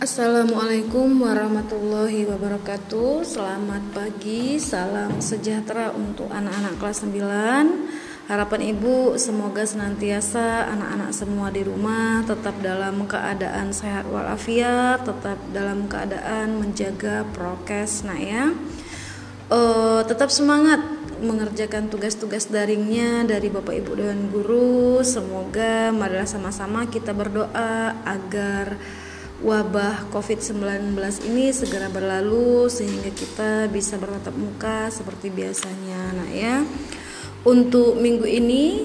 Assalamualaikum warahmatullahi wabarakatuh. Selamat pagi, salam sejahtera untuk anak-anak kelas 9 Harapan ibu semoga senantiasa anak-anak semua di rumah Tetap dalam keadaan sehat walafiat Tetap dalam keadaan menjaga prokes Nah ya. Uh, Tetap semangat mengerjakan tugas-tugas daringnya dari Bapak Ibu dan Guru. Semoga marilah sama-sama kita berdoa agar wabah COVID-19 ini segera berlalu sehingga kita bisa bertatap muka seperti biasanya. Nah, ya. Untuk minggu ini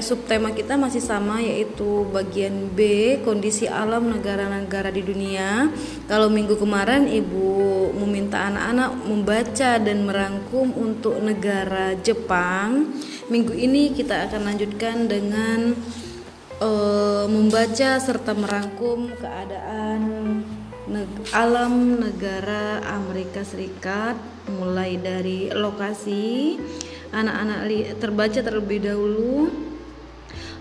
subtema kita masih sama yaitu bagian B kondisi alam negara-negara di dunia. Kalau minggu kemarin Ibu meminta anak-anak membaca dan merangkum untuk negara Jepang. Minggu ini kita akan lanjutkan dengan uh, membaca serta merangkum keadaan neg alam negara Amerika Serikat mulai dari lokasi anak-anak terbaca terlebih dahulu.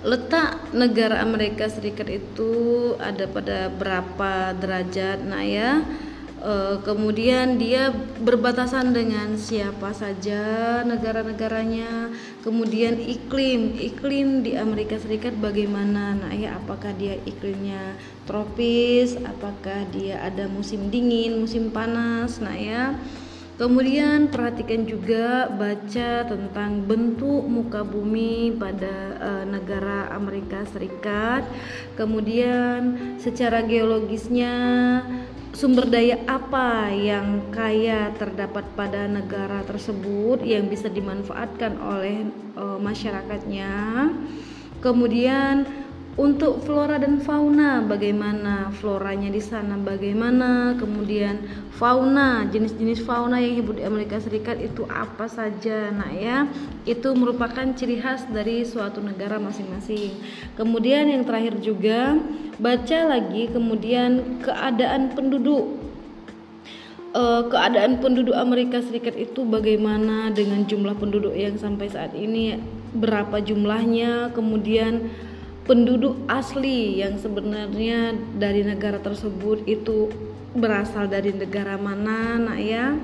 Letak negara Amerika Serikat itu ada pada berapa derajat nah ya uh, kemudian dia berbatasan dengan siapa saja negara-negaranya. Kemudian iklim iklim di Amerika Serikat bagaimana? Nah ya apakah dia iklimnya tropis? Apakah dia ada musim dingin musim panas? Nah ya. Kemudian perhatikan juga baca tentang bentuk muka bumi pada uh, negara Amerika Serikat. Kemudian secara geologisnya sumber daya apa yang kaya terdapat pada negara tersebut yang bisa dimanfaatkan oleh uh, masyarakatnya. Kemudian untuk flora dan fauna bagaimana floranya di sana bagaimana kemudian fauna jenis-jenis fauna yang hidup di Amerika Serikat itu apa saja nah ya? Itu merupakan ciri khas dari suatu negara masing-masing. Kemudian yang terakhir juga baca lagi kemudian keadaan penduduk. Uh, keadaan penduduk Amerika Serikat itu bagaimana dengan jumlah penduduk yang sampai saat ini berapa jumlahnya kemudian penduduk asli yang sebenarnya dari negara tersebut itu berasal dari negara mana nak ya?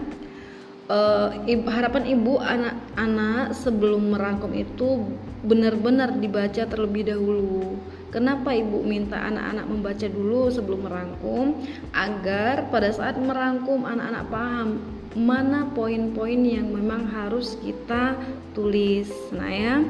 Uh, harapan ibu anak-anak sebelum merangkum itu benar-benar dibaca terlebih dahulu. Kenapa ibu minta anak-anak membaca dulu sebelum merangkum? Agar pada saat merangkum anak-anak paham mana poin-poin yang memang harus kita tulis nah ya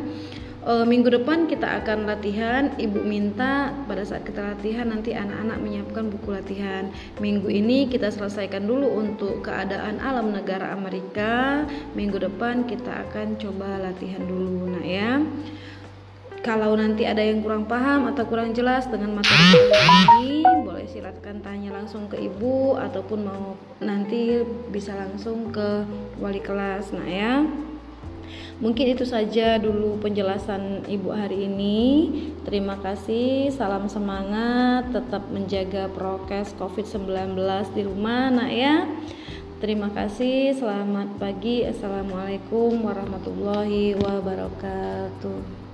uh, minggu depan kita akan latihan ibu minta pada saat kita latihan nanti anak-anak menyiapkan buku latihan. Minggu ini kita selesaikan dulu untuk keadaan alam negara Amerika. Minggu depan kita akan coba latihan dulu nah ya. Kalau nanti ada yang kurang paham atau kurang jelas dengan materi ini boleh silakan tanya langsung ke ibu ataupun mau nanti bisa langsung ke wali kelas nah ya Mungkin itu saja dulu penjelasan Ibu hari ini. Terima kasih, salam semangat, tetap menjaga prokes COVID-19 di rumah, Nak ya. Terima kasih, selamat pagi. Assalamualaikum warahmatullahi wabarakatuh.